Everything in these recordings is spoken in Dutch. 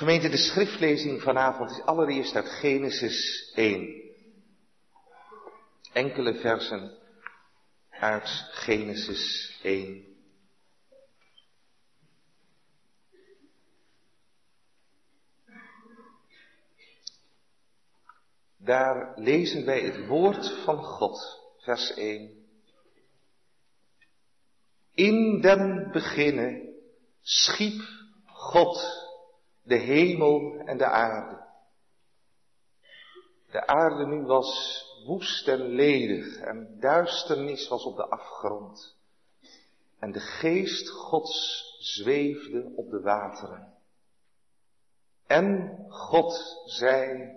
Gemeente, de schriftlezing vanavond is allereerst uit Genesis 1. Enkele versen uit Genesis 1. Daar lezen wij het woord van God, vers 1. In den beginnen schiep God de hemel en de aarde. De aarde nu was woest en ledig en duisternis was op de afgrond. En de geest Gods zweefde op de wateren. En God zei,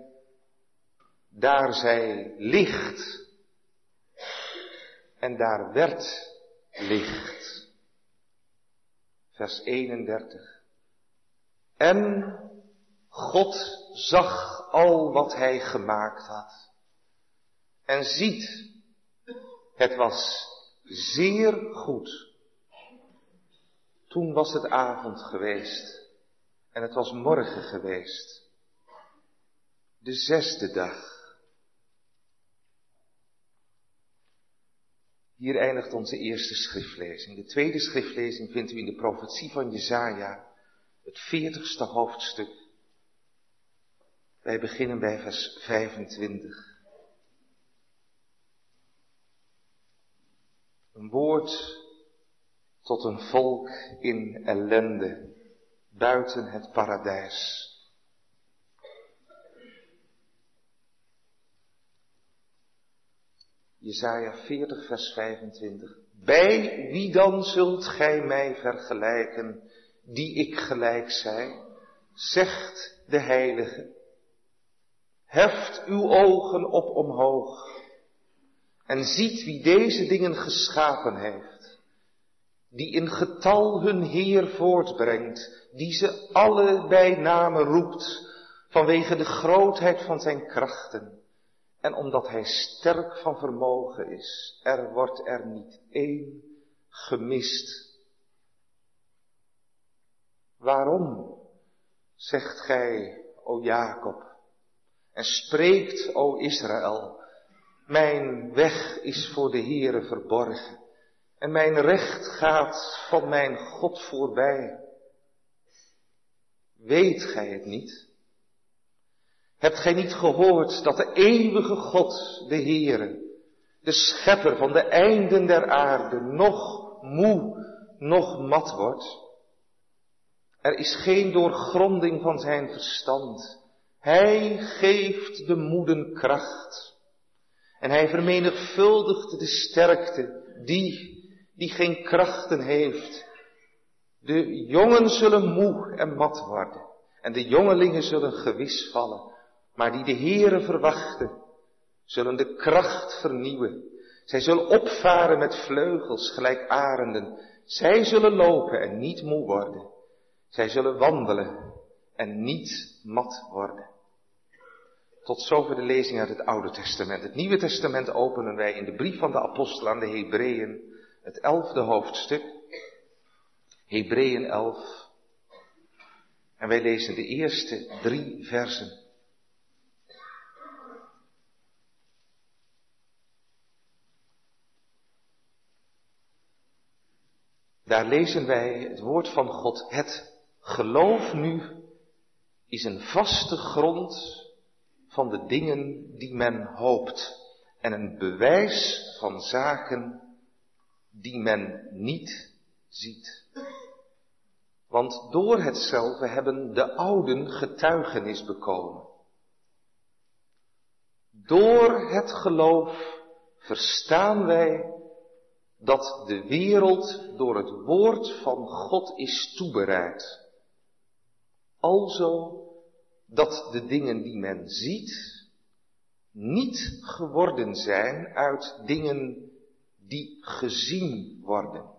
daar zij licht. En daar werd licht. Vers 31. En God zag al wat hij gemaakt had. En ziet, het was zeer goed. Toen was het avond geweest en het was morgen geweest. De zesde dag. Hier eindigt onze eerste schriftlezing. De tweede schriftlezing vindt u in de profetie van Jezaja, het veertigste hoofdstuk. Wij beginnen bij vers 25. Een woord tot een volk in ellende, buiten het paradijs. Jesaja 40, vers 25. Bij wie dan zult gij mij vergelijken, die ik gelijk zij? Zegt de Heilige. Heft uw ogen op omhoog en ziet wie deze dingen geschapen heeft, die in getal hun Heer voortbrengt, die ze alle bij name roept, vanwege de grootheid van zijn krachten, en omdat hij sterk van vermogen is, er wordt er niet één gemist. Waarom, zegt gij, o Jacob, en spreekt, o Israël, mijn weg is voor de Heere verborgen en mijn recht gaat van mijn God voorbij. Weet gij het niet? Hebt gij niet gehoord dat de eeuwige God, de Heere, de schepper van de einden der aarde, nog moe, nog mat wordt? Er is geen doorgronding van zijn verstand. Hij geeft de moeden kracht. En hij vermenigvuldigt de sterkte, die, die geen krachten heeft. De jongen zullen moe en mat worden. En de jongelingen zullen gewis vallen. Maar die de Heere verwachten, zullen de kracht vernieuwen. Zij zullen opvaren met vleugels, gelijk arenden. Zij zullen lopen en niet moe worden. Zij zullen wandelen en niet mat worden. Tot zover de lezing uit het Oude Testament. Het Nieuwe Testament openen wij in de brief van de apostel aan de Hebreeën, het elfde hoofdstuk. Hebreeën 11. En wij lezen de eerste drie versen. Daar lezen wij het woord van God. Het geloof nu is een vaste grond van de dingen die men hoopt en een bewijs van zaken die men niet ziet. Want door hetzelfde hebben de ouden getuigenis bekomen. Door het geloof verstaan wij dat de wereld door het woord van God is toebereid. Alzo dat de dingen die men ziet niet geworden zijn uit dingen die gezien worden.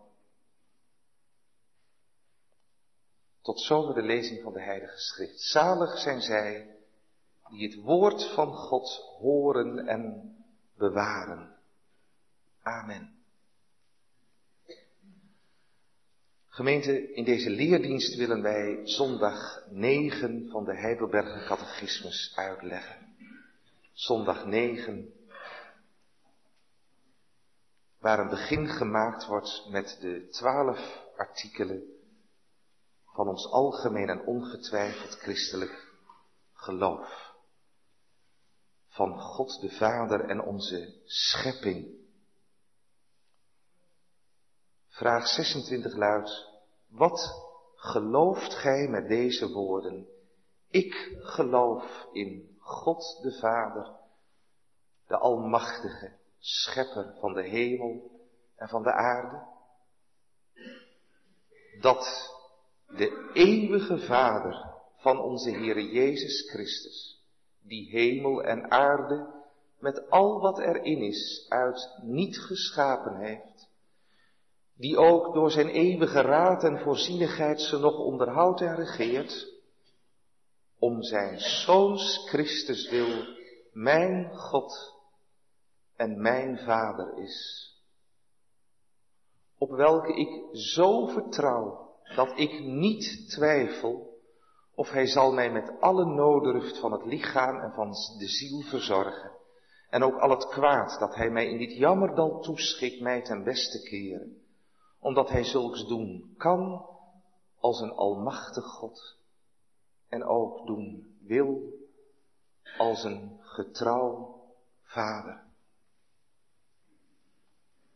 Tot zover de lezing van de Heilige Schrift. Zalig zijn zij die het woord van God horen en bewaren. Amen. Gemeente, in deze leerdienst willen wij zondag 9 van de Heidelberger Catechismus uitleggen. Zondag 9, waar een begin gemaakt wordt met de twaalf artikelen van ons algemeen en ongetwijfeld christelijk geloof. Van God de Vader en onze schepping Vraag 26 luidt, wat gelooft gij met deze woorden? Ik geloof in God de Vader, de Almachtige, Schepper van de hemel en van de aarde. Dat de eeuwige Vader van onze Heere Jezus Christus, die hemel en aarde met al wat erin is, uit niet geschapen heeft, die ook door zijn eeuwige raad en voorzienigheid ze nog onderhoudt en regeert, om zijn Zoons Christus wil mijn God en mijn Vader is, op welke ik zo vertrouw dat ik niet twijfel of hij zal mij met alle noodruft van het lichaam en van de ziel verzorgen, en ook al het kwaad dat hij mij in dit jammerdal toeschikt mij ten beste keren omdat hij zulks doen kan als een almachtig God en ook doen wil als een getrouw vader.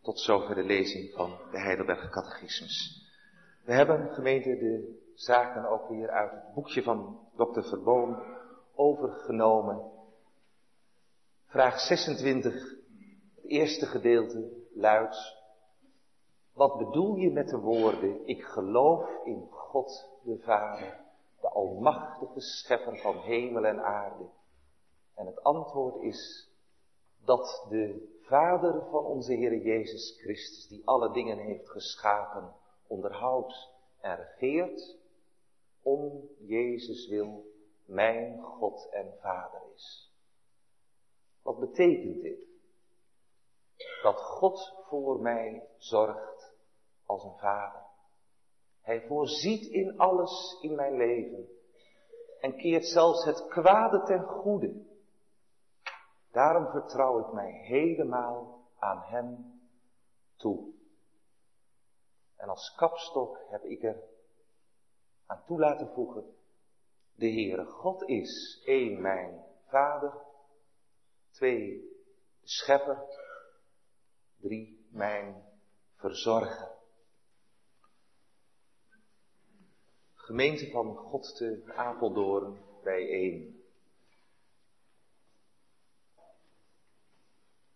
Tot zover de lezing van de Heidelberg Catechismus. We hebben gemeente de zaken ook weer uit het boekje van dokter Verboom overgenomen. Vraag 26, het eerste gedeelte luidt, wat bedoel je met de woorden, ik geloof in God de Vader, de almachtige schepper van hemel en aarde? En het antwoord is dat de Vader van onze Heer Jezus Christus, die alle dingen heeft geschapen, onderhoudt en regeert, om Jezus wil mijn God en Vader is. Wat betekent dit? Dat God voor mij zorgt als een vader. Hij voorziet in alles in mijn leven en keert zelfs het kwade ten goede. Daarom vertrouw ik mij helemaal aan Hem toe. En als kapstok heb ik er aan toe laten voegen, de Heere God is één mijn Vader, twee de Schepper, drie mijn Verzorger. Gemeente van God te Apeldoorn bijeen.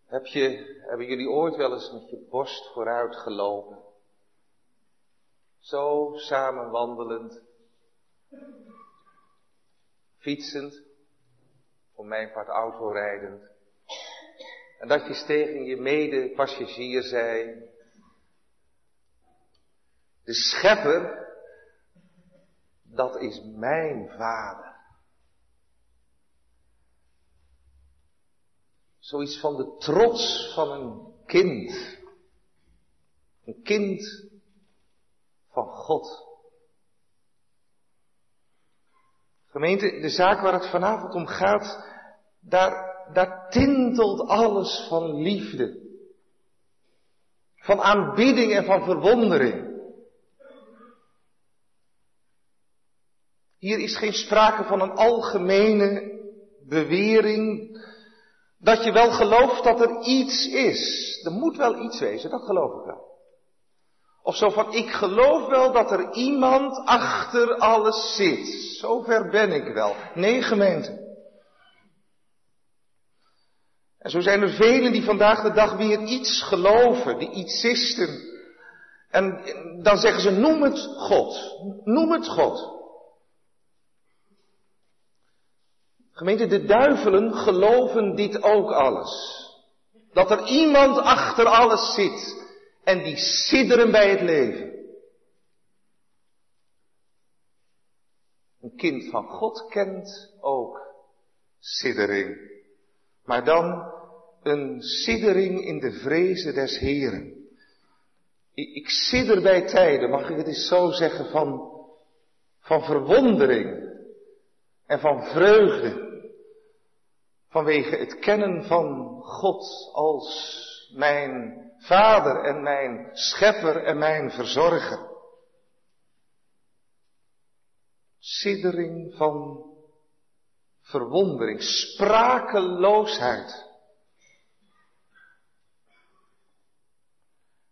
Heb je, hebben jullie ooit wel eens met je borst vooruit gelopen? Zo samen wandelend, fietsend, voor mijn part autorijdend. En dat je tegen je medepassagier zei, de schepper dat is mijn vader. Zoiets van de trots van een kind. Een kind van God. Gemeente, de zaak waar het vanavond om gaat, daar, daar tintelt alles van liefde. Van aanbidding en van verwondering. Hier is geen sprake van een algemene bewering dat je wel gelooft dat er iets is. Er moet wel iets wezen, dat geloof ik wel. Of zo van, ik geloof wel dat er iemand achter alles zit. Zover ben ik wel. Nee, gemeente. En zo zijn er velen die vandaag de dag weer iets geloven, die ietsisten. En dan zeggen ze, noem het God. Noem het God. Gemeente, de duivelen geloven dit ook alles. Dat er iemand achter alles zit en die sidderen bij het leven. Een kind van God kent ook siddering. Maar dan een siddering in de vrezen des Heren. Ik, sidder bij tijden, mag ik het eens zo zeggen, van, van verwondering en van vreugde. Vanwege het kennen van God als mijn vader en mijn schepper en mijn verzorger. Siddering van verwondering, sprakeloosheid.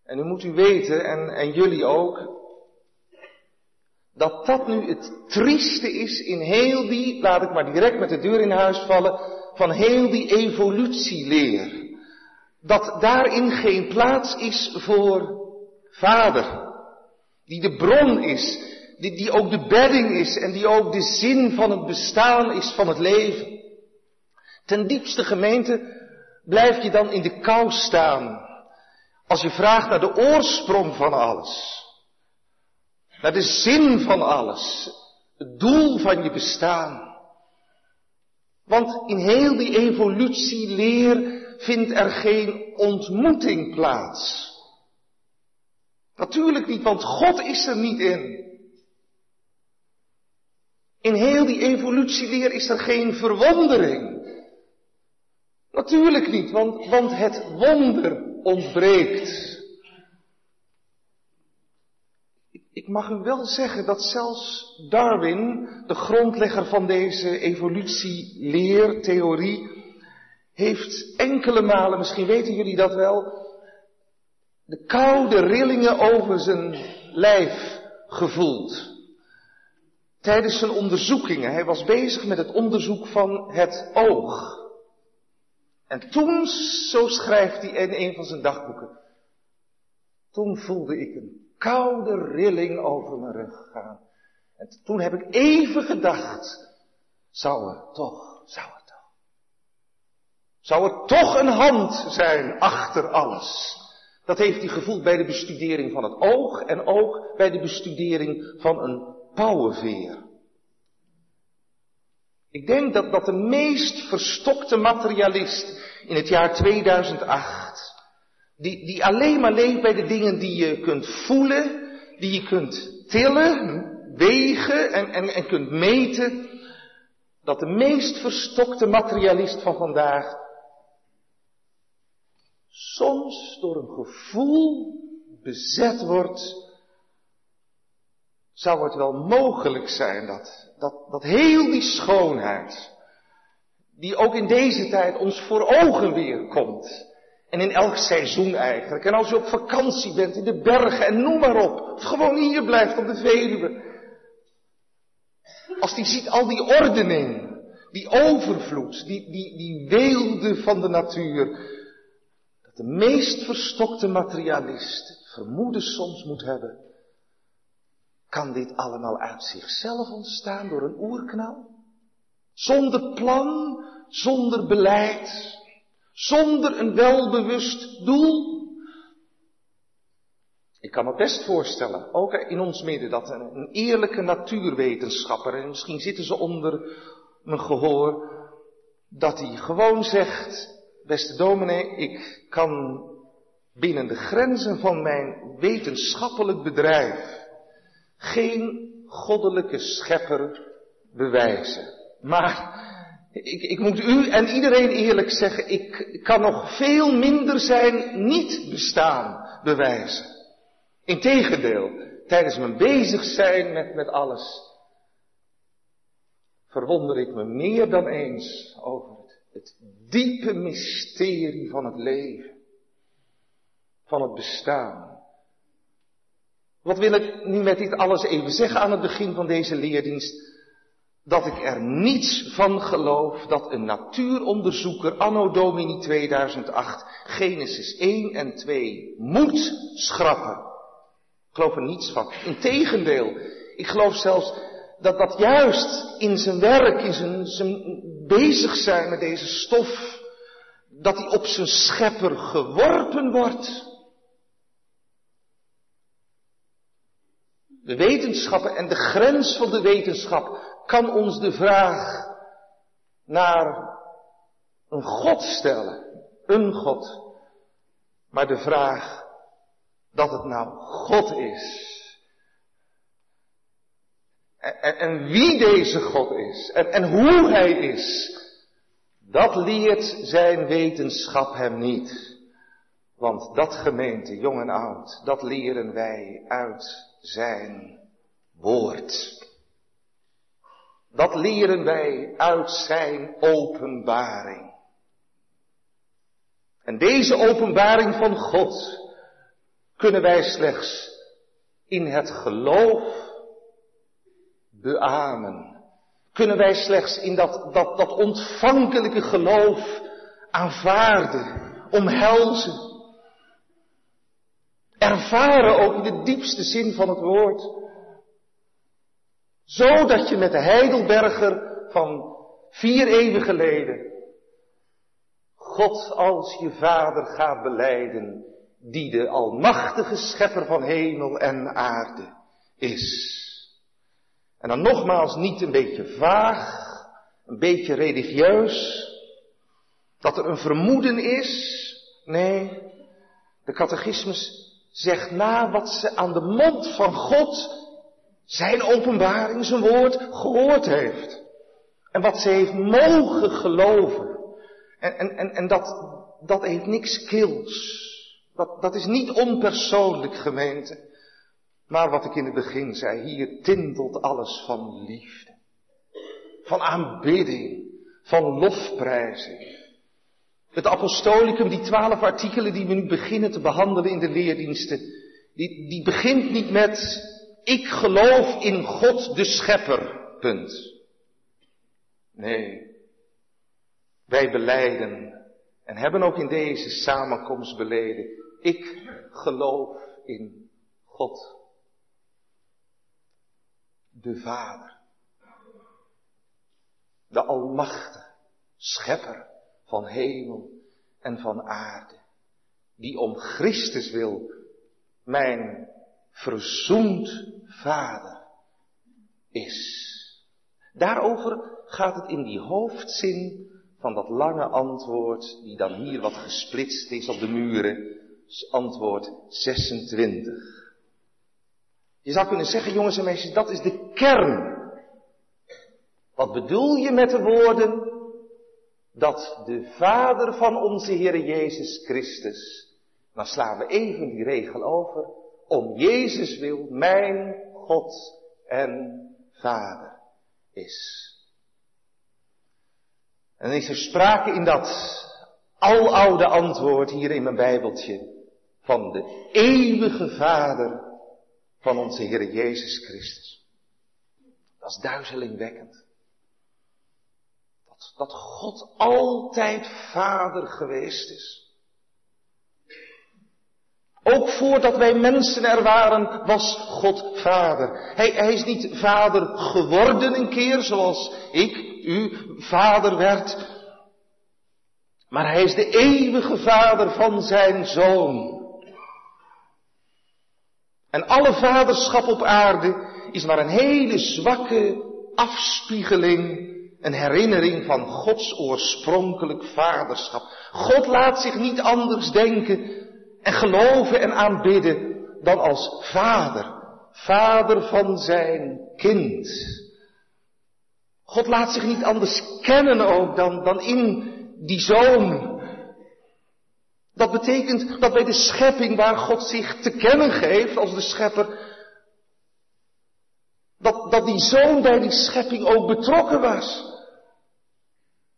En nu moet u weten, en, en jullie ook, dat dat nu het trieste is in heel die, laat ik maar direct met de deur in huis vallen, van heel die evolutieleer. Dat daarin geen plaats is voor vader, die de bron is, die, die ook de bedding is en die ook de zin van het bestaan is van het leven. Ten diepste gemeente blijf je dan in de kou staan als je vraagt naar de oorsprong van alles. Naar de zin van alles. Het doel van je bestaan. Want in heel die evolutieleer vindt er geen ontmoeting plaats. Natuurlijk niet, want God is er niet in. In heel die evolutieleer is er geen verwondering. Natuurlijk niet, want, want het wonder ontbreekt. Ik mag u wel zeggen dat zelfs Darwin, de grondlegger van deze evolutieleertheorie, heeft enkele malen, misschien weten jullie dat wel, de koude rillingen over zijn lijf gevoeld. Tijdens zijn onderzoekingen. Hij was bezig met het onderzoek van het oog. En toen, zo schrijft hij in een van zijn dagboeken, toen voelde ik een koude rilling over mijn rug gaan. En toen heb ik even gedacht, zou er toch, zou er toch, zou er toch een hand zijn achter alles. Dat heeft hij gevoeld bij de bestudering van het oog en ook bij de bestudering van een pauwenveer. Ik denk dat, dat de meest verstokte materialist in het jaar 2008, die, die alleen maar leeft bij de dingen die je kunt voelen, die je kunt tillen, wegen en, en, en kunt meten, dat de meest verstokte materialist van vandaag soms door een gevoel bezet wordt, zou het wel mogelijk zijn dat, dat, dat heel die schoonheid, die ook in deze tijd ons voor ogen weer komt. En in elk seizoen eigenlijk. En als je op vakantie bent in de bergen en noem maar op. Of gewoon hier blijft op de Veluwe. Als die ziet al die ordening, die overvloed, die, die, die weelde van de natuur. Dat de meest verstokte materialist vermoeden soms moet hebben. Kan dit allemaal uit zichzelf ontstaan door een oerknal? Zonder plan, zonder beleid, zonder een welbewust doel. Ik kan me best voorstellen, ook in ons midden, dat een, eerlijke natuurwetenschapper, en misschien zitten ze onder mijn gehoor, dat hij gewoon zegt, beste dominee, ik kan binnen de grenzen van mijn wetenschappelijk bedrijf geen goddelijke schepper bewijzen. Maar ik, ik, moet u en iedereen eerlijk zeggen, ik kan nog veel minder zijn niet bestaan bewijzen. Integendeel, tijdens mijn bezig zijn met, met alles, verwonder ik me meer dan eens over het, het diepe mysterie van het leven, van het bestaan. Wat wil ik nu met dit alles even zeggen aan het begin van deze leerdienst? Dat ik er niets van geloof dat een natuuronderzoeker anno domini 2008 Genesis 1 en 2 moet schrappen. Ik geloof er niets van. Integendeel, ik geloof zelfs dat dat juist in zijn werk, in zijn, zijn bezig zijn met deze stof, dat hij op zijn schepper geworpen wordt. De wetenschappen en de grens van de wetenschap kan ons de vraag naar een God stellen. Een God. Maar de vraag, dat het nou God is. En, en, wie deze God is en, en hoe Hij is, dat leert zijn wetenschap hem niet. Want dat gemeente, jong en oud, dat leren wij uit zijn woord. Dat leren wij uit zijn openbaring. En deze openbaring van God kunnen wij slechts in het geloof beamen. Kunnen wij slechts in dat, dat, dat ontvankelijke geloof aanvaarden, omhelzen. Ervaren ook in de diepste zin van het woord. Zodat je met de Heidelberger van vier eeuwen geleden God als je vader gaat beleiden, die de almachtige schepper van hemel en aarde is. En dan nogmaals niet een beetje vaag, een beetje religieus, dat er een vermoeden is. Nee, de catechismus zegt na wat ze aan de mond van God, zijn openbaring, zijn woord, gehoord heeft. En wat ze heeft mogen geloven. En, en, en, en dat, dat heeft niks kils. Dat, dat is niet onpersoonlijk gemeente. Maar wat ik in het begin zei, hier tintelt alles van liefde. Van aanbidding, van lofprijzing. Het apostolicum, die twaalf artikelen die we nu beginnen te behandelen in de leerdiensten, die, die begint niet met ik geloof in God de Schepper, punt. Nee, wij beleiden en hebben ook in deze samenkomst beleden, ik geloof in God de Vader. De Almachtige, Schepper van hemel en van aarde. Die om Christus wil mijn verzoend Vader is. Daarover gaat het in die hoofdzin van dat lange antwoord, die dan hier wat gesplitst is op de muren, antwoord 26. Je zou kunnen zeggen, jongens en meisjes, dat is de kern. Wat bedoel je met de woorden? Dat de Vader van onze Heer Jezus Christus, dan slaan we even die regel over, om Jezus wil mijn God en Vader is. En is er sprake in dat aloude antwoord hier in mijn Bijbeltje van de eeuwige Vader van onze Heer Jezus Christus. Dat is duizelingwekkend. Dat, dat God altijd Vader geweest is. Ook voordat wij mensen er waren, was God Vader. Hij, hij is niet Vader geworden een keer, zoals ik, u, Vader werd. Maar hij is de eeuwige Vader van zijn Zoon. En alle vaderschap op aarde is maar een hele zwakke afspiegeling, een herinnering van Gods oorspronkelijk vaderschap. God laat zich niet anders denken en geloven en aanbidden dan als vader. Vader van zijn kind. God laat zich niet anders kennen ook dan, dan in die zoon dat betekent dat bij de schepping waar God zich te kennen geeft als de schepper, dat, dat die zoon bij die schepping ook betrokken was.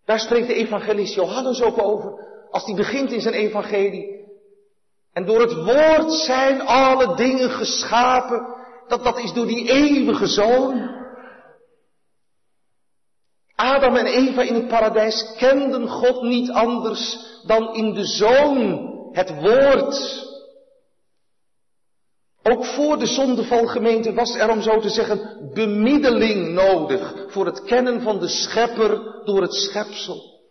Daar spreekt de evangelist Johannes ook over, als hij begint in zijn evangelie. En door het woord zijn alle dingen geschapen, dat, dat is door die eeuwige zoon. Adam en Eva in het paradijs kenden God niet anders dan in de Zoon, het Woord. Ook voor de zondevalgemeente was er, om zo te zeggen, bemiddeling nodig voor het kennen van de Schepper door het schepsel.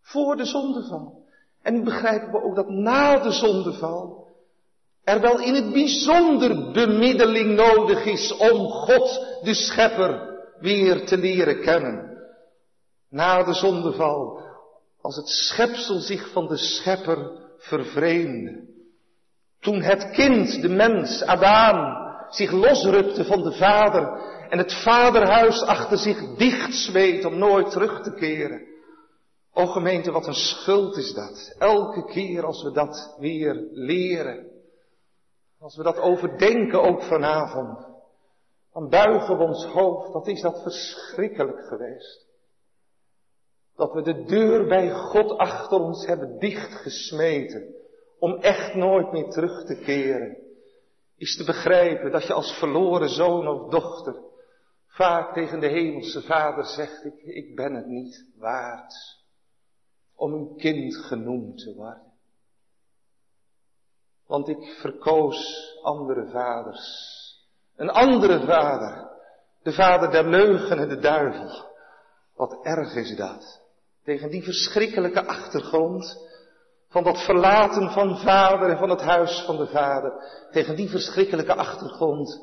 Voor de zondeval. En nu begrijpen we ook dat na de zondeval er wel in het bijzonder bemiddeling nodig is om God, de Schepper, weer te leren kennen. Na de zondeval, als het schepsel zich van de schepper vervreemde. Toen het kind, de mens, Adam, zich losrukte van de vader en het vaderhuis achter zich dicht smeet om nooit terug te keren. O gemeente, wat een schuld is dat. Elke keer als we dat weer leren. Als we dat overdenken ook vanavond. Dan buigen we ons hoofd. Wat is dat verschrikkelijk geweest. Dat we de deur bij God achter ons hebben dichtgesmeten. Om echt nooit meer terug te keren. Is te begrijpen dat je als verloren zoon of dochter vaak tegen de hemelse vader zegt, ik, ik ben het niet waard om een kind genoemd te worden. Want ik verkoos andere vaders. Een andere vader. De vader der leugen en de duivel. Wat erg is dat. Tegen die verschrikkelijke achtergrond van dat verlaten van vader en van het huis van de vader. Tegen die verschrikkelijke achtergrond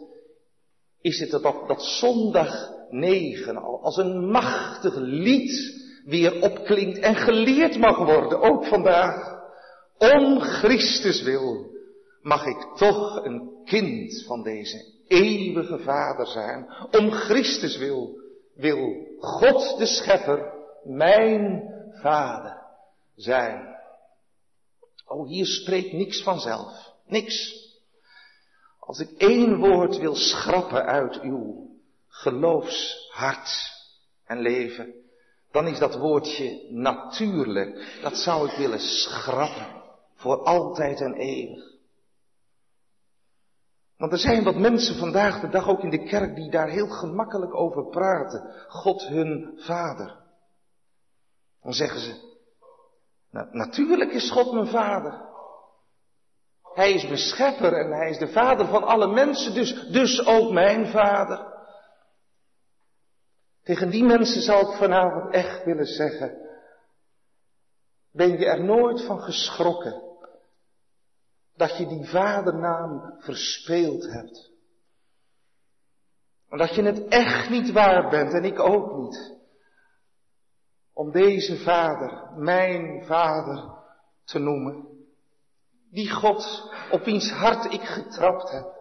is het dat, dat zondag negen al als een machtig lied weer opklinkt en geleerd mag worden, ook vandaag. Om Christus wil mag ik toch een kind van deze eeuwige Vader zijn. Om Christus wil wil God de Schepper mijn Vader zijn. Oh, hier spreekt niks vanzelf. Niks. Als ik één woord wil schrappen uit uw geloofshart en leven, dan is dat woordje natuurlijk. Dat zou ik willen schrappen. Voor altijd en eeuwig. Want er zijn wat mensen vandaag de dag ook in de kerk die daar heel gemakkelijk over praten. God hun vader. Dan zeggen ze, natuurlijk is God mijn vader. Hij is mijn schepper en hij is de vader van alle mensen, dus, dus ook mijn vader. Tegen die mensen zou ik vanavond echt willen zeggen, ben je er nooit van geschrokken dat je die vadernaam verspeeld hebt? En dat je het echt niet waard bent en ik ook niet. Om deze vader, mijn vader, te noemen. Die God op wiens hart ik getrapt heb.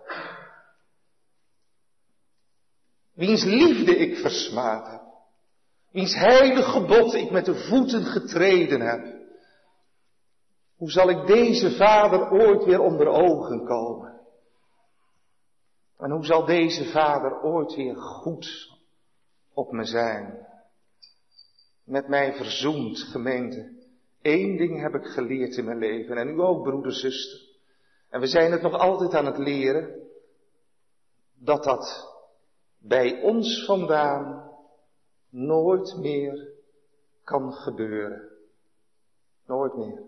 Wiens liefde ik versmaad heb. Wiens heilige gebod ik met de voeten getreden heb. Hoe zal ik deze vader ooit weer onder ogen komen? En hoe zal deze vader ooit weer goed op me zijn? Met mij verzoend, gemeente. Eén ding heb ik geleerd in mijn leven. En u ook, broeder, zuster. En we zijn het nog altijd aan het leren. Dat dat bij ons vandaan nooit meer kan gebeuren. Nooit meer.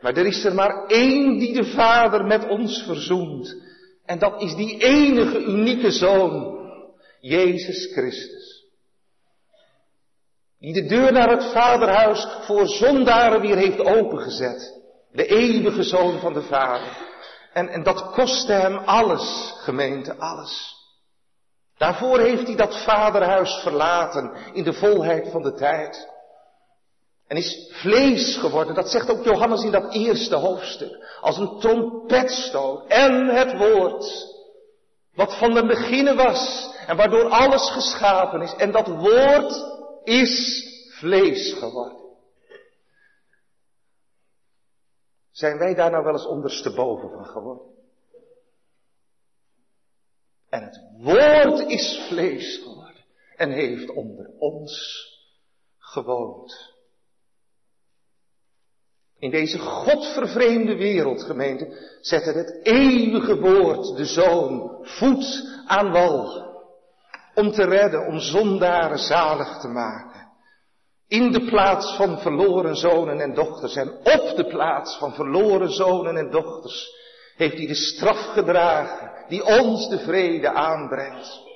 Maar er is er maar één die de Vader met ons verzoent. En dat is die enige unieke Zoon, Jezus Christus. Die de deur naar het Vaderhuis voor zondaren weer heeft opengezet. De eeuwige Zoon van de Vader. En, en dat kostte hem alles, gemeente, alles. Daarvoor heeft hij dat vaderhuis verlaten in de volheid van de tijd. En is vlees geworden, dat zegt ook Johannes in dat eerste hoofdstuk, als een trompetstoot. En het woord, wat van de beginnen was en waardoor alles geschapen is. En dat woord is vlees geworden. Zijn wij daar nou wel eens ondersteboven van geworden? En het woord is vlees geworden en heeft onder ons gewoond. In deze godvervreemde wereld, gemeente, zette het eeuwige woord, de Zoon, voet aan wal. Om te redden, om zondaren zalig te maken. In de plaats van verloren zonen en dochters en op de plaats van verloren zonen en dochters heeft hij de straf gedragen die ons de vrede aanbrengt.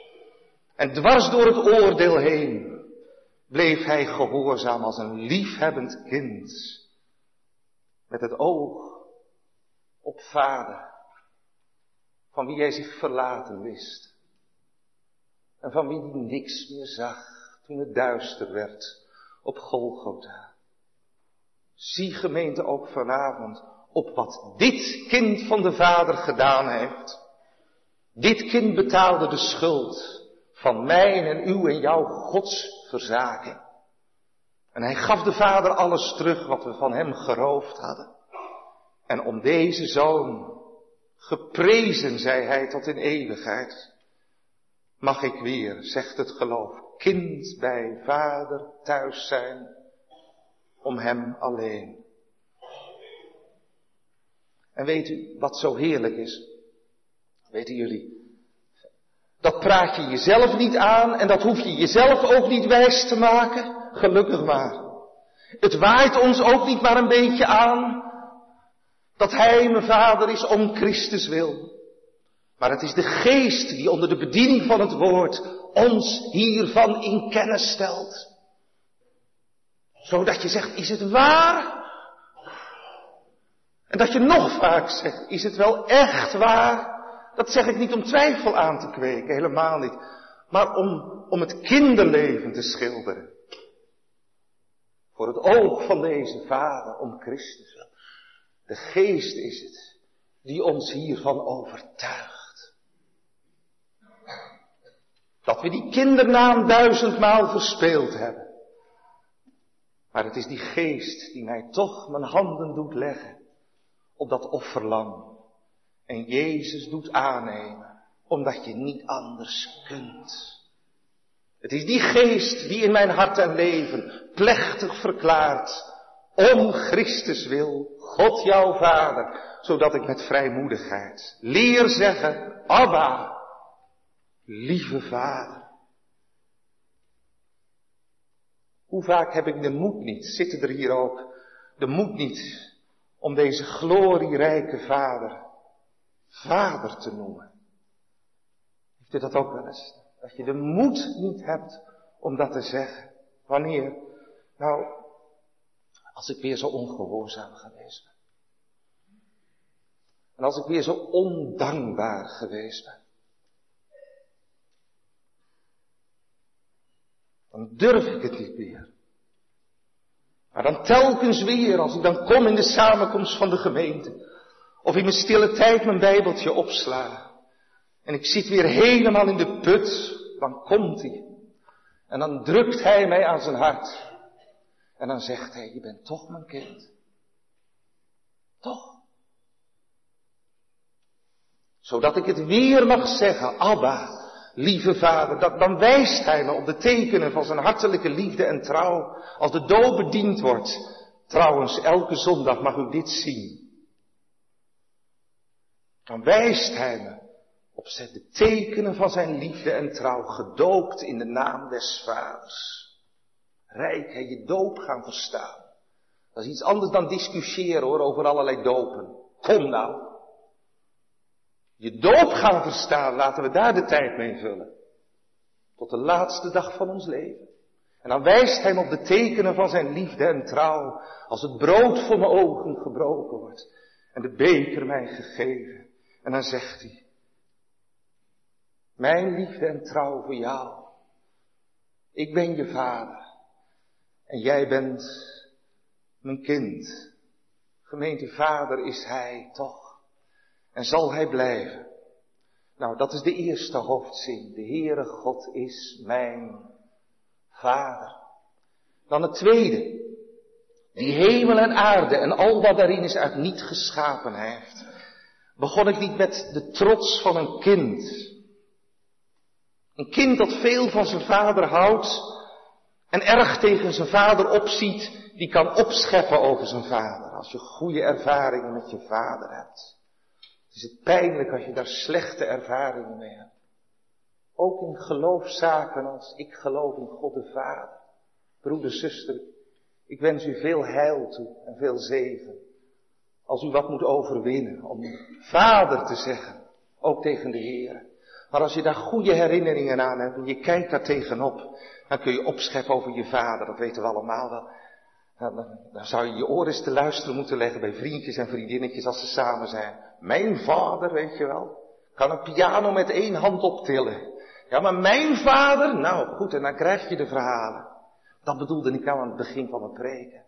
En dwars door het oordeel heen bleef hij gehoorzaam als een liefhebbend kind. Met het oog op vader, van wie hij zich verlaten wist. En van wie hij niks meer zag toen het duister werd op Golgotha. Zie gemeente ook vanavond op wat dit kind van de Vader gedaan heeft. Dit kind betaalde de schuld van mijn en uw en jouw Gods verzaking. En hij gaf de Vader alles terug wat we van hem geroofd hadden. En om deze zoon, geprezen zij hij tot in eeuwigheid, mag ik weer, zegt het geloof, kind bij Vader thuis zijn, om hem alleen. En weet u wat zo heerlijk is? Weten jullie? Dat praat je jezelf niet aan en dat hoef je jezelf ook niet wijs te maken. Gelukkig maar. Het waait ons ook niet maar een beetje aan dat Hij mijn Vader is om Christus wil. Maar het is de geest die onder de bediening van het woord ons hiervan in kennis stelt. Zodat je zegt, is het waar? En dat je nog vaak zegt, is het wel echt waar? Dat zeg ik niet om twijfel aan te kweken, helemaal niet. Maar om, om het kinderleven te schilderen. Voor het oog van deze vader, om Christus. De geest is het die ons hiervan overtuigt. Dat we die kindernaam duizendmaal verspeeld hebben. Maar het is die geest die mij toch mijn handen doet leggen op dat offerlam. En Jezus doet aannemen, omdat je niet anders kunt. Het is die geest die in mijn hart en leven plechtig verklaart, om Christus wil, God jouw Vader, zodat ik met vrijmoedigheid leer zeggen, Abba, lieve Vader. Hoe vaak heb ik de moed niet, zitten er hier ook, de moed niet om deze glorierijke Vader Vader te noemen. Heeft u dat ook wel eens? Dat je de moed niet hebt om dat te zeggen. Wanneer? Nou, als ik weer zo ongehoorzaam geweest ben. En als ik weer zo ondankbaar geweest ben. Dan durf ik het niet meer. Maar dan telkens weer, als ik dan kom in de samenkomst van de gemeente, of in mijn stille tijd mijn bijbeltje opsla, en ik zit weer helemaal in de put, dan komt hij. En dan drukt hij mij aan zijn hart. En dan zegt hij, je bent toch mijn kind. Toch? Zodat ik het weer mag zeggen, Abba, lieve vader, dat, dan wijst hij me op de tekenen van zijn hartelijke liefde en trouw. Als de dood bediend wordt, trouwens, elke zondag mag u dit zien. Dan wijst hij me op de tekenen van zijn liefde en trouw, gedoopt in de naam des vaders. Rijk, hè, je doop gaan verstaan. Dat is iets anders dan discussiëren hoor, over allerlei dopen. Kom nou je doop gaan verstaan, laten we daar de tijd mee vullen. Tot de laatste dag van ons leven. En dan wijst hij me op de tekenen van zijn liefde en trouw, als het brood voor mijn ogen gebroken wordt en de beker mij gegeven. En dan zegt hij, mijn liefde en trouw voor jou. Ik ben je vader en jij bent mijn kind. Gemeente vader is hij toch. En zal hij blijven? Nou, dat is de eerste hoofdzin. De Heere God is mijn Vader. Dan het tweede. Die hemel en aarde en al wat daarin is uit niet geschapen heeft. Begon ik niet met de trots van een kind. Een kind dat veel van zijn vader houdt en erg tegen zijn vader opziet, die kan opscheppen over zijn vader. Als je goede ervaringen met je vader hebt. Het is pijnlijk als je daar slechte ervaringen mee hebt. Ook in geloofszaken als ik geloof in God de Vader. Broeder, zuster, ik wens u veel heil toe en veel zegen. Als u wat moet overwinnen om Vader te zeggen, ook tegen de Heer. Maar als je daar goede herinneringen aan hebt en je kijkt daar tegenop, dan kun je opscheppen over je vader, dat weten we allemaal wel. Dan, dan, zou je je oren eens te luisteren moeten leggen bij vriendjes en vriendinnetjes als ze samen zijn. Mijn vader, weet je wel, kan een piano met één hand optillen. Ja, maar mijn vader, nou goed, en dan krijg je de verhalen. Dat bedoelde ik aan het begin van mijn preken.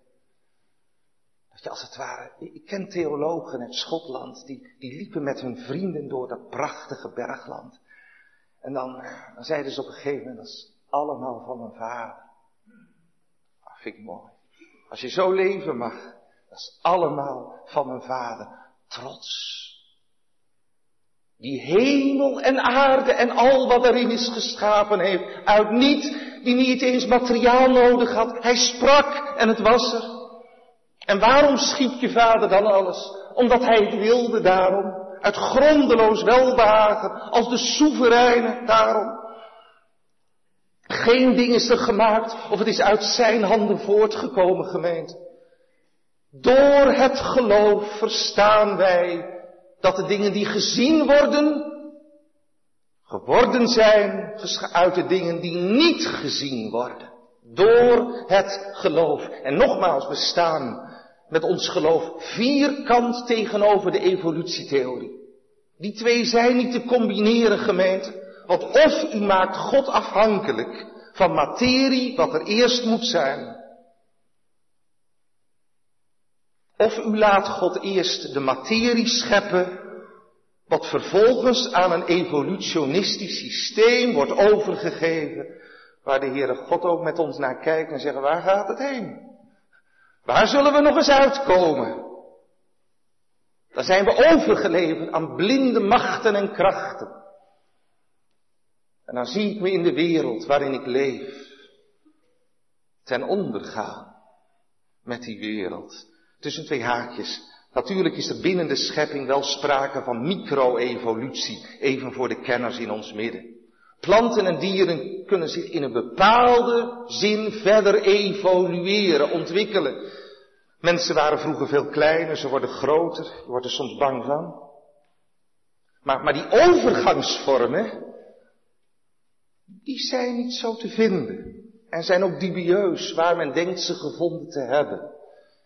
Als het ware, ik ken theologen uit Schotland, die, die liepen met hun vrienden door dat prachtige bergland. En dan, dan zeiden ze op een gegeven moment, dat is allemaal van mijn vader. Dat vind ik mooi. Als je zo leven mag, dat is allemaal van mijn vader. Trots. Die hemel en aarde en al wat erin is geschapen heeft, uit niet, die niet eens materiaal nodig had. Hij sprak en het was er. En waarom schiep je vader dan alles? Omdat hij het wilde daarom. Uit grondeloos welbehagen, als de soevereine daarom. Geen ding is er gemaakt of het is uit zijn handen voortgekomen, gemeente. Door het geloof verstaan wij dat de dingen die gezien worden, geworden zijn uit de dingen die niet gezien worden. Door het geloof. En nogmaals, we staan met ons geloof vierkant tegenover de evolutietheorie. Die twee zijn niet te combineren, gemeente. Want of u maakt God afhankelijk van materie, wat er eerst moet zijn. Of u laat God eerst de materie scheppen, wat vervolgens aan een evolutionistisch systeem wordt overgegeven, waar de Heere God ook met ons naar kijkt en zegt, waar gaat het heen? Waar zullen we nog eens uitkomen? Dan zijn we overgeleverd aan blinde machten en krachten. En dan zie ik me in de wereld waarin ik leef ten onder gaan met die wereld. Tussen twee haakjes. Natuurlijk is er binnen de schepping wel sprake van micro-evolutie, even voor de kenners in ons midden. Planten en dieren kunnen zich in een bepaalde zin verder evolueren, ontwikkelen. Mensen waren vroeger veel kleiner, ze worden groter, je wordt er soms bang van. Maar, maar die overgangsvormen, die zijn niet zo te vinden. En zijn ook dubieus waar men denkt ze gevonden te hebben.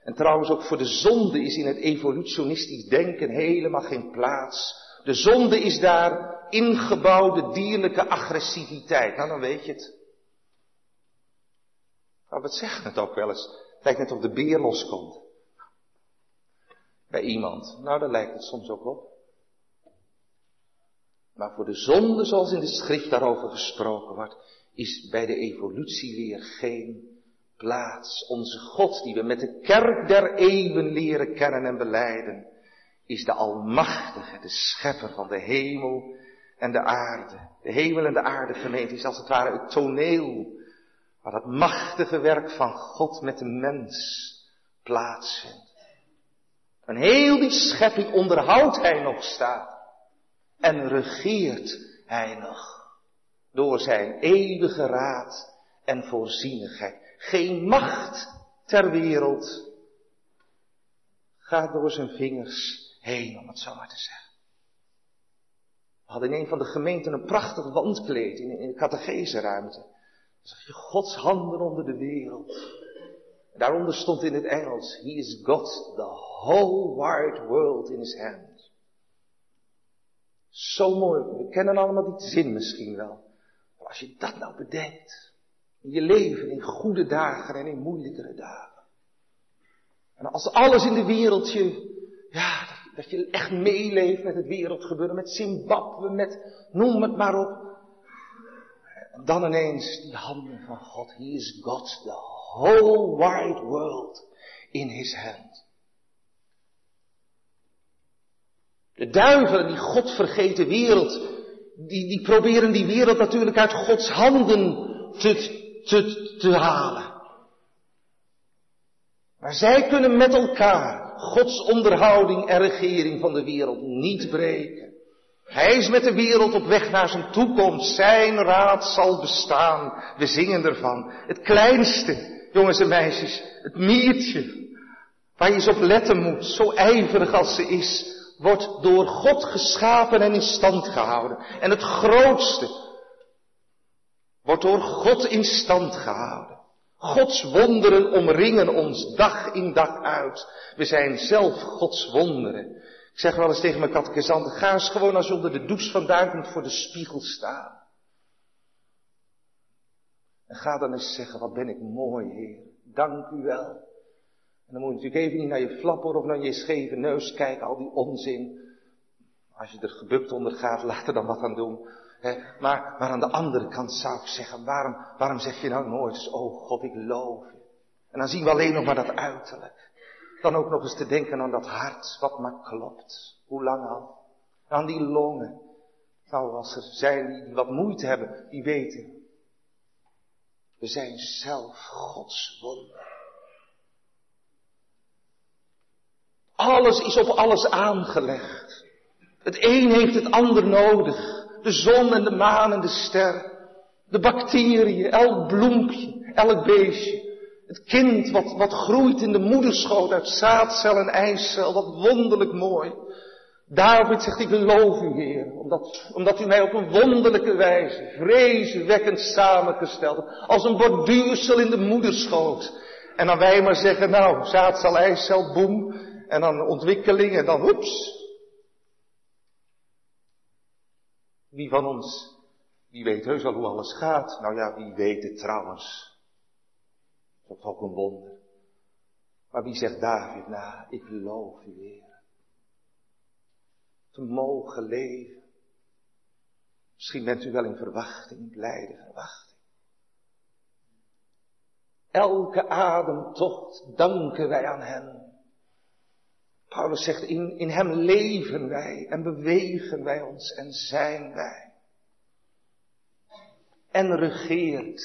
En trouwens ook voor de zonde is in het evolutionistisch denken helemaal geen plaats. De zonde is daar ingebouwde dierlijke agressiviteit. Nou, dan weet je het. Maar wat zegt het ook wel eens? Het lijkt net of de beer loskomt. Bij iemand. Nou, daar lijkt het soms ook op. Maar voor de zonde, zoals in de schrift daarover gesproken wordt, is bij de evolutieleer geen plaats. Onze God, die we met de kerk der eeuwen leren kennen en beleiden, is de Almachtige, de Schepper van de hemel en de aarde. De hemel en de aarde gemeente is als het ware het toneel waar dat machtige werk van God met de mens plaatsvindt. En heel die schepping onderhoudt hij nog staat. En regeert hij nog. Door zijn eeuwige raad en voorzienigheid. Geen macht ter wereld gaat door zijn vingers heen, om het zo maar te zeggen. Hadden in een van de gemeenten een prachtig wandkleed in, in de catechese-ruimte. Zag je Gods handen onder de wereld. Daaronder stond in het Engels, He is God, the whole wide world in his hand. Zo mooi, we kennen allemaal die zin misschien wel. Maar als je dat nou bedenkt, in je leven, in goede dagen en in moeilijkere dagen. En als alles in de wereld je, ja, dat je echt meeleeft met het wereldgebeuren, met Zimbabwe, met noem het maar op. Dan ineens die handen van God. He is God, the whole wide world in his hand. De duivelen, die God vergeten wereld, die, die proberen die wereld natuurlijk uit Gods handen te, te, te halen. Maar zij kunnen met elkaar Gods onderhouding en regering van de wereld niet breken. Hij is met de wereld op weg naar zijn toekomst. Zijn raad zal bestaan. We zingen ervan. Het kleinste, jongens en meisjes, het miertje, waar je eens op letten moet, zo ijverig als ze is, wordt door God geschapen en in stand gehouden. En het grootste wordt door God in stand gehouden. Gods wonderen omringen ons dag in dag uit. We zijn zelf Gods wonderen. Ik zeg wel eens tegen mijn katkezanten, ga eens gewoon als je onder de douche vandaan komt voor de spiegel staan. En ga dan eens zeggen, wat ben ik mooi, Heer. Dank u wel. En dan moet je natuurlijk even niet naar je flapper of naar je scheve neus kijken, al die onzin. Als je er gebukt onder gaat, laat er dan wat aan doen. Maar, maar aan de andere kant zou ik zeggen, waarom, waarom zeg je nou nooit eens, oh God, ik loof je. En dan zien we alleen nog maar dat uiterlijk. Dan ook nog eens te denken aan dat hart, wat maar klopt. Hoe lang al? Aan die longen. Nou, als er zijn die wat moeite hebben, die weten. We zijn zelf Gods wonder. Alles is op alles aangelegd. Het een heeft het ander nodig. De zon en de maan en de ster. De bacteriën, elk bloempje, elk beestje. Het kind wat, wat groeit in de moederschoot uit zaadcel en eicel, wat wonderlijk mooi. David zegt, ik loof u Heer, omdat, omdat u mij op een wonderlijke wijze, vreeswekkend samengesteld hebt, als een borduursel in de moederschoot. En dan wij maar zeggen, nou, zaadcel, eicel, boem, en dan ontwikkeling, en dan hoeps. Wie van ons, wie weet heus wel hoe alles gaat? Nou ja, wie weet het trouwens. Dat is ook een wonder. Maar wie zegt David na, ik loof u Heer te mogen leven. Misschien bent u wel in verwachting, blijde verwachting. Elke ademtocht danken wij aan Hem. Paulus zegt, in, in Hem leven wij en bewegen wij ons en zijn wij. En regeert.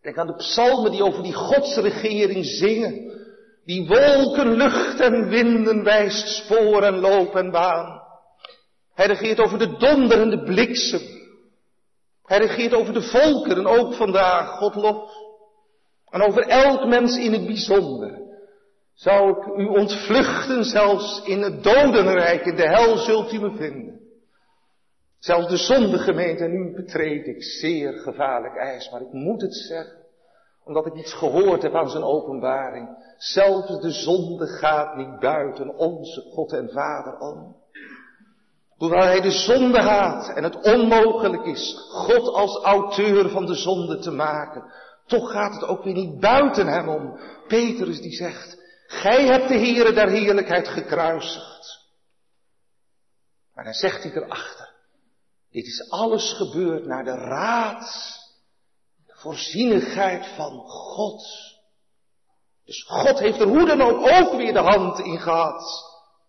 Denk aan de psalmen die over die godsregering zingen. Die wolken, lucht en winden wijst spoor en loop en baan. Hij regeert over de donder en de bliksem. Hij regeert over de volkeren, ook vandaag, God lof. En over elk mens in het bijzonder. Zou ik u ontvluchten, zelfs in het dodenrijk, in de hel zult u me vinden. Zelfs de zondegemeente, en nu betreed ik zeer gevaarlijk ijs, maar ik moet het zeggen omdat ik iets gehoord heb aan zijn openbaring. Zelfs de zonde gaat niet buiten onze God en Vader om. Hoewel hij de zonde haat en het onmogelijk is God als auteur van de zonde te maken, toch gaat het ook weer niet buiten hem om. Petrus die zegt, gij hebt de Heere der heerlijkheid gekruisigd. Maar dan zegt hij erachter, dit is alles gebeurd naar de raad voorzienigheid van God. Dus God heeft er hoe dan ook weer de hand in gehad.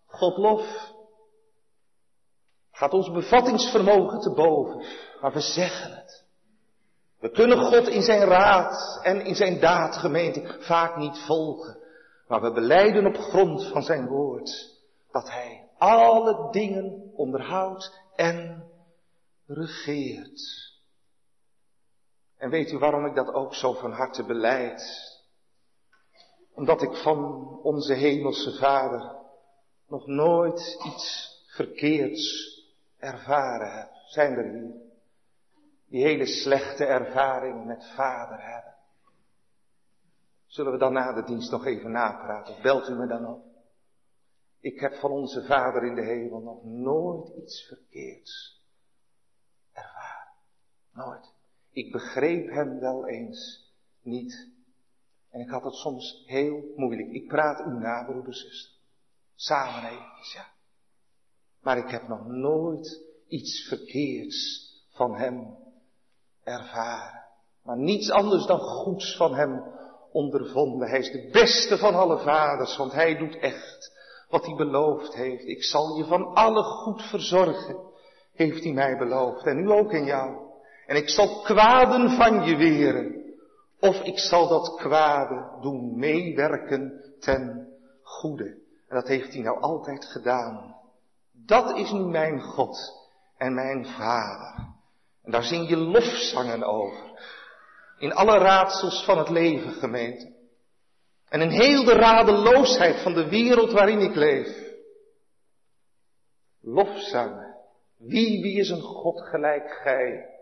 God lof. Gaat ons bevattingsvermogen te boven, maar we zeggen het. We kunnen God in zijn raad en in zijn daadgemeente vaak niet volgen, maar we beleiden op grond van zijn woord dat hij alle dingen onderhoudt en regeert. En weet u waarom ik dat ook zo van harte beleid? Omdat ik van onze hemelse Vader nog nooit iets verkeerds ervaren heb. Zijn er hier die hele slechte ervaring met Vader hebben? Zullen we dan na de dienst nog even napraten? Belt u me dan op? Ik heb van onze Vader in de hemel nog nooit iets verkeerds ervaren. Nooit. Ik begreep hem wel eens niet. En ik had het soms heel moeilijk. Ik praat u na, broeder, zuster. Samen even, ja. Maar ik heb nog nooit iets verkeerds van hem ervaren. Maar niets anders dan goeds van hem ondervonden. Hij is de beste van alle vaders, want hij doet echt wat hij beloofd heeft. Ik zal je van alle goed verzorgen, heeft hij mij beloofd. En nu ook in jou. En ik zal kwaden van je weren. Of ik zal dat kwade doen meewerken ten goede. En dat heeft hij nou altijd gedaan. Dat is nu mijn God en mijn Vader. En daar zing je lofzangen over. In alle raadsels van het leven, gemeente. En in heel de radeloosheid van de wereld waarin ik leef. Lofzangen. Wie, wie is een God gelijk gij?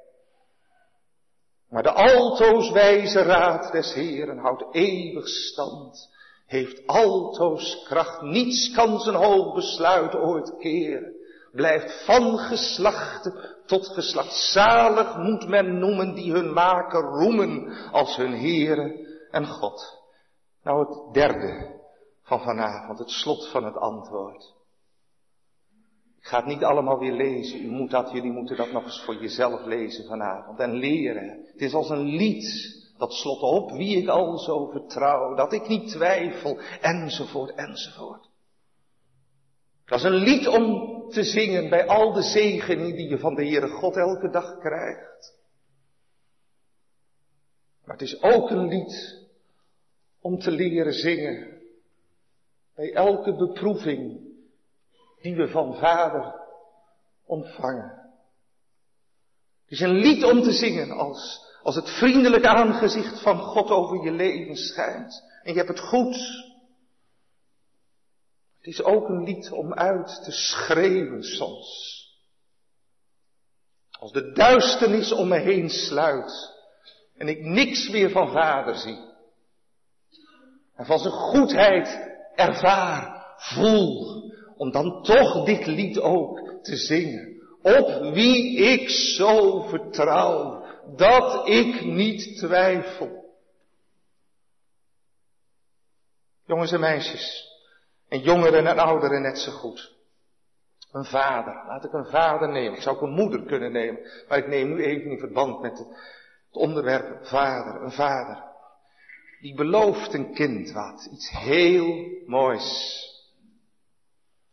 Maar de altoos wijze raad des Heeren houdt eeuwig stand, heeft altoos kracht, niets kan zijn hoog besluit ooit keren. Blijft van geslachte tot geslacht zalig moet men noemen die hun maker roemen als hun Heere en God. Nou, het derde van vanavond, het slot van het antwoord. Ik ga het niet allemaal weer lezen. U moet dat, jullie moeten dat nog eens voor jezelf lezen vanavond en leren. Het is als een lied. Dat slot op wie ik al zo vertrouw, dat ik niet twijfel, enzovoort, enzovoort. Dat is een lied om te zingen bij al de zegeningen die je van de Heere God elke dag krijgt. Maar het is ook een lied om te leren zingen bij elke beproeving die we van Vader ontvangen. Het is een lied om te zingen als, als het vriendelijke aangezicht van God over je leven schijnt. En je hebt het goed. Het is ook een lied om uit te schreeuwen soms. Als de duisternis om me heen sluit en ik niks meer van vader zie. En van zijn goedheid ervaar, voel, om dan toch dit lied ook te zingen. Op wie ik zo vertrouw, dat ik niet twijfel. Jongens en meisjes, en jongeren en ouderen net zo goed. Een vader, laat ik een vader nemen. Ik zou ook een moeder kunnen nemen, maar ik neem nu even in verband met het, het onderwerp vader, een vader. Die belooft een kind wat, iets heel moois.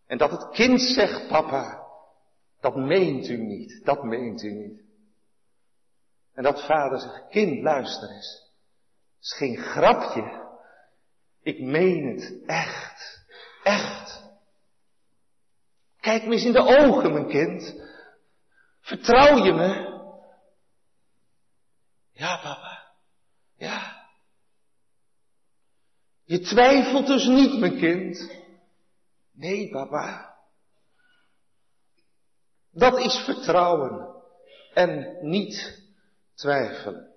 En dat het kind zegt, papa, dat meent u niet, dat meent u niet. En dat vader zegt, kind, luister eens. Het is geen grapje. Ik meen het echt, echt. Kijk me eens in de ogen, mijn kind. Vertrouw je me? Ja, papa. Ja. Je twijfelt dus niet, mijn kind. Nee, papa. Dat is vertrouwen en niet twijfelen.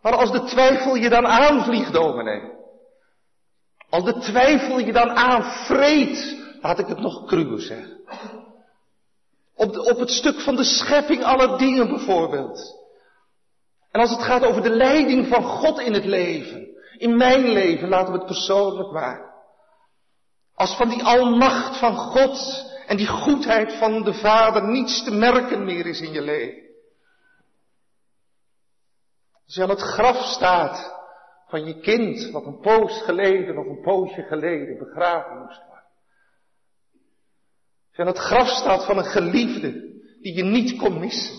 Maar als de twijfel je dan aanvliegt, dominee. Als de twijfel je dan aanvreet, laat ik het nog cruwer zeggen. Op, de, op het stuk van de schepping aller dingen bijvoorbeeld. En als het gaat over de leiding van God in het leven. In mijn leven, laten we het persoonlijk maken. Als van die almacht van God en die goedheid van de Vader niets te merken meer is in je leven. Als je aan het graf staat van je kind, wat een poos geleden of een poosje geleden begraven moest worden. Als je aan het graf staat van een geliefde die je niet kon missen,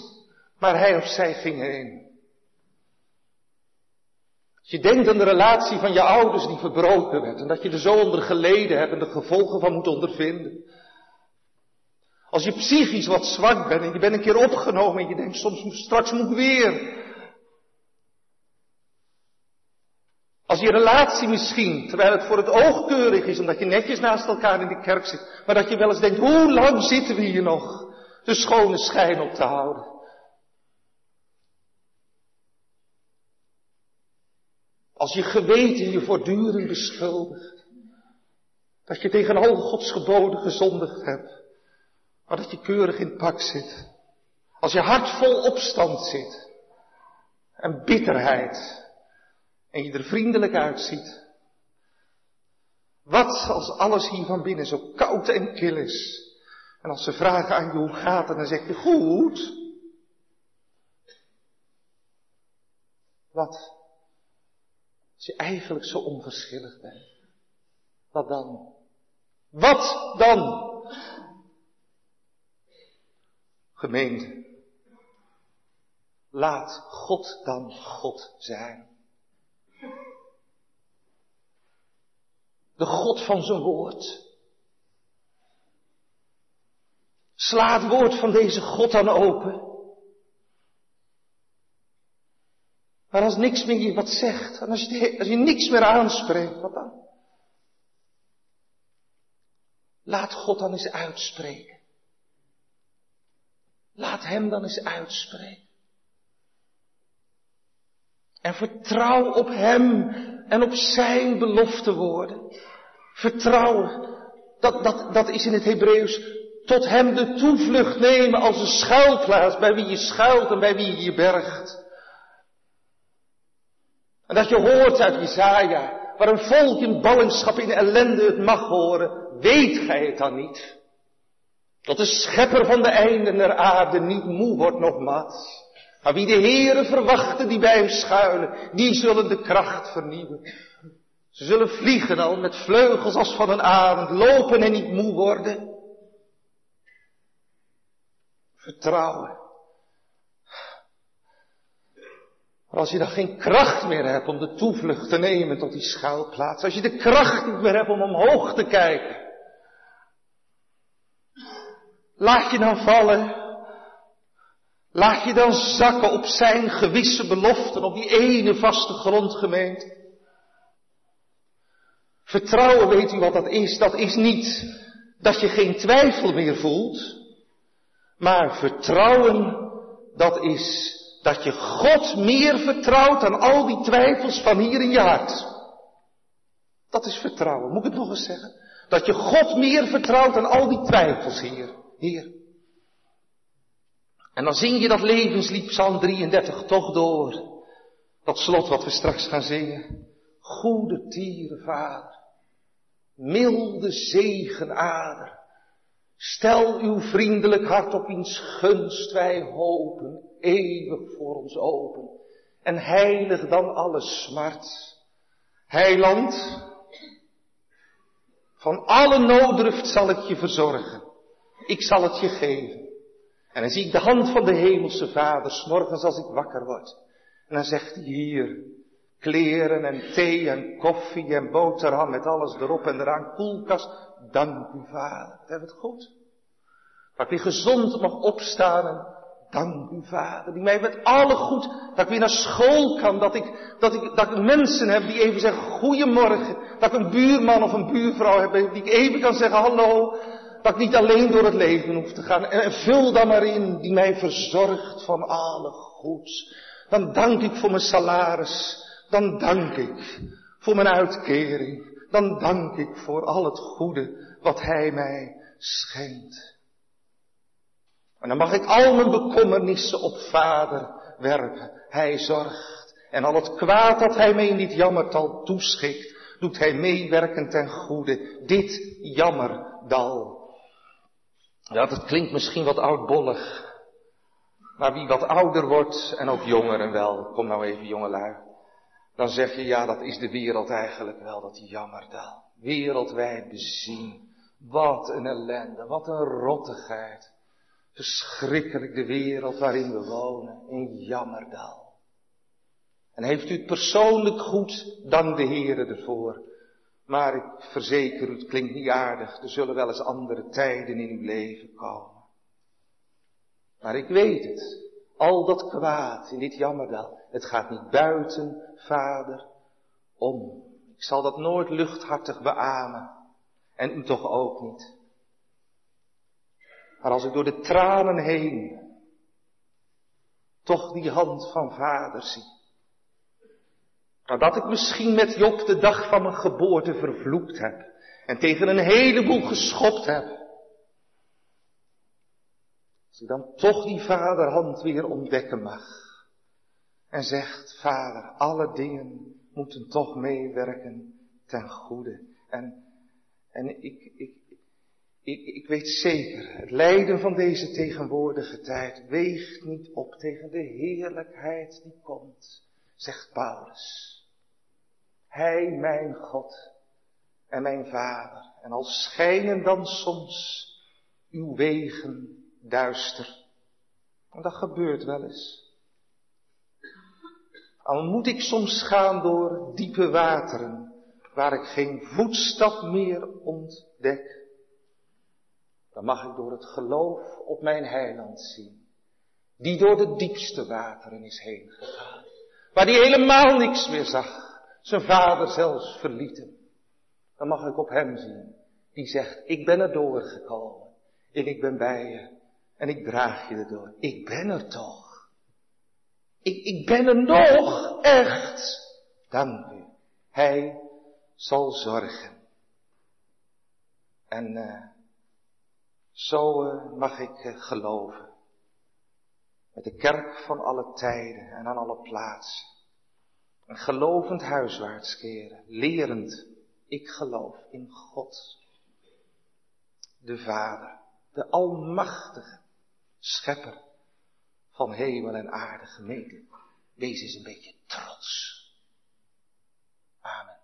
maar hij of zij ging heen. Als je denkt aan de relatie van je ouders die verbroken werd en dat je er zo onder geleden hebt en de gevolgen van moet ondervinden. Als je psychisch wat zwak bent en je bent een keer opgenomen en je denkt soms straks moet ik weer. Als je relatie misschien, terwijl het voor het oog keurig is, omdat je netjes naast elkaar in de kerk zit, maar dat je wel eens denkt, hoe lang zitten we hier nog de schone schijn op te houden? Als je geweten je voortdurend beschuldigt. Dat je tegen al Gods geboden gezondigd hebt. Maar dat je keurig in het pak zit. Als je hart vol opstand zit. En bitterheid. En je er vriendelijk uitziet. Wat als alles hier van binnen zo koud en kil is. En als ze vragen aan je hoe gaat het, dan zeg je goed. Wat? Als je eigenlijk zo onverschillig bent. Wat dan? Wat dan? Gemeente. Laat God dan God zijn. De God van zijn woord. Sla het woord van deze God dan open. Maar als niks meer je wat zegt, en als je, als je niks meer aanspreekt, wat dan? Laat God dan eens uitspreken. Laat Hem dan eens uitspreken. En vertrouw op Hem en op Zijn belofte woorden. Vertrouwen, dat, dat, dat is in het Hebreeuws tot Hem de toevlucht nemen als een schuilplaats bij wie je schuilt en bij wie je je bergt. En dat je hoort uit Isaiah, waar een volk in ballingschap in ellende het mag horen, weet gij het dan niet? Dat de schepper van de einden der aarde niet moe wordt nog mat. Maar wie de Heere verwachten die bij hem schuilen, die zullen de kracht vernieuwen. Ze zullen vliegen al met vleugels als van een arend, lopen en niet moe worden. Vertrouwen. Maar als je dan geen kracht meer hebt om de toevlucht te nemen tot die schuilplaats, als je de kracht niet meer hebt om omhoog te kijken, laat je dan vallen. Laat je dan zakken op zijn gewisse beloften, op die ene vaste grondgemeente. Vertrouwen, weet u wat dat is? Dat is niet dat je geen twijfel meer voelt, maar vertrouwen, dat is dat je God meer vertrouwt dan al die twijfels van hier in je hart. Dat is vertrouwen. Moet ik het nog eens zeggen? Dat je God meer vertrouwt dan al die twijfels hier. Hier. En dan zing je dat levenslied Psalm 33 toch door. Dat slot wat we straks gaan zingen. Goede tieren vader. Milde zegenader. Stel uw vriendelijk hart op wiens gunst wij hopen, eeuwig voor ons open. En heilig dan alle smart. Heiland, van alle nooddruft zal ik je verzorgen. Ik zal het je geven. En dan zie ik de hand van de hemelse vader, morgens als ik wakker word. En dan zegt hij hier, kleren en thee en koffie en boterham met alles erop en eraan, koelkast. Dank u vader, dat hebben het goed. Dat ik weer gezond mag opstaan en dank u vader, die mij met alle goed, dat ik weer naar school kan, dat ik, dat ik, dat ik mensen heb die even zeggen goeiemorgen, dat ik een buurman of een buurvrouw heb die ik even kan zeggen hallo, dat ik niet alleen door het leven hoef te gaan. En vul dan maar in die mij verzorgt van alle goeds. Dan dank ik voor mijn salaris. Dan dank ik voor mijn uitkering. Dan dank ik voor al het goede wat Hij mij schenkt. En dan mag ik al mijn bekommernissen op Vader werpen. Hij zorgt. En al het kwaad dat Hij mij in dit jammertal toeschikt, doet Hij meewerken ten goede. Dit jammerdal. Ja, dat klinkt misschien wat oudbollig. Maar wie wat ouder wordt, en ook jongeren wel, kom nou even jongelui. Dan zeg je, ja, dat is de wereld eigenlijk wel, dat jammerdal. Wereldwijd bezien. Wat een ellende, wat een rottigheid. Verschrikkelijk de wereld waarin we wonen, in jammerdal. En heeft u het persoonlijk goed, dank de Heere ervoor. Maar ik verzeker u, het klinkt niet aardig. Er zullen wel eens andere tijden in uw leven komen. Maar ik weet het. Al dat kwaad in dit jammerdal. Het gaat niet buiten, vader, om. Ik zal dat nooit luchthartig beamen. En u toch ook niet. Maar als ik door de tranen heen toch die hand van vader zie. Nadat ik misschien met Job de dag van mijn geboorte vervloekt heb. En tegen een heleboel geschopt heb. Als ik dan toch die vaderhand weer ontdekken mag. En zegt, vader, alle dingen moeten toch meewerken ten goede. En, en ik, ik, ik, ik weet zeker, het lijden van deze tegenwoordige tijd weegt niet op tegen de heerlijkheid die komt, zegt Paulus. Hij mijn God en mijn Vader. En al schijnen dan soms uw wegen duister. En dat gebeurt wel eens. Al moet ik soms gaan door diepe wateren, waar ik geen voetstap meer ontdek. Dan mag ik door het geloof op mijn heiland zien, die door de diepste wateren is heen gegaan, waar die helemaal niks meer zag zijn vader zelfs verlieten. Dan mag ik op hem zien. Die zegt, ik ben er doorgekomen. En ik ben bij je. En ik draag je erdoor. Ik ben er toch. Ik, ik ben er nog, echt. Dank u. Hij zal zorgen. En uh, zo uh, mag ik uh, geloven. Met de kerk van alle tijden en aan alle plaatsen En gelovend huiswaarts keren, lerend, ik geloof in God, de Vader, de Almachtige, Schepper van hemel en aarde gemeten. Wees eens een beetje trots. Amen.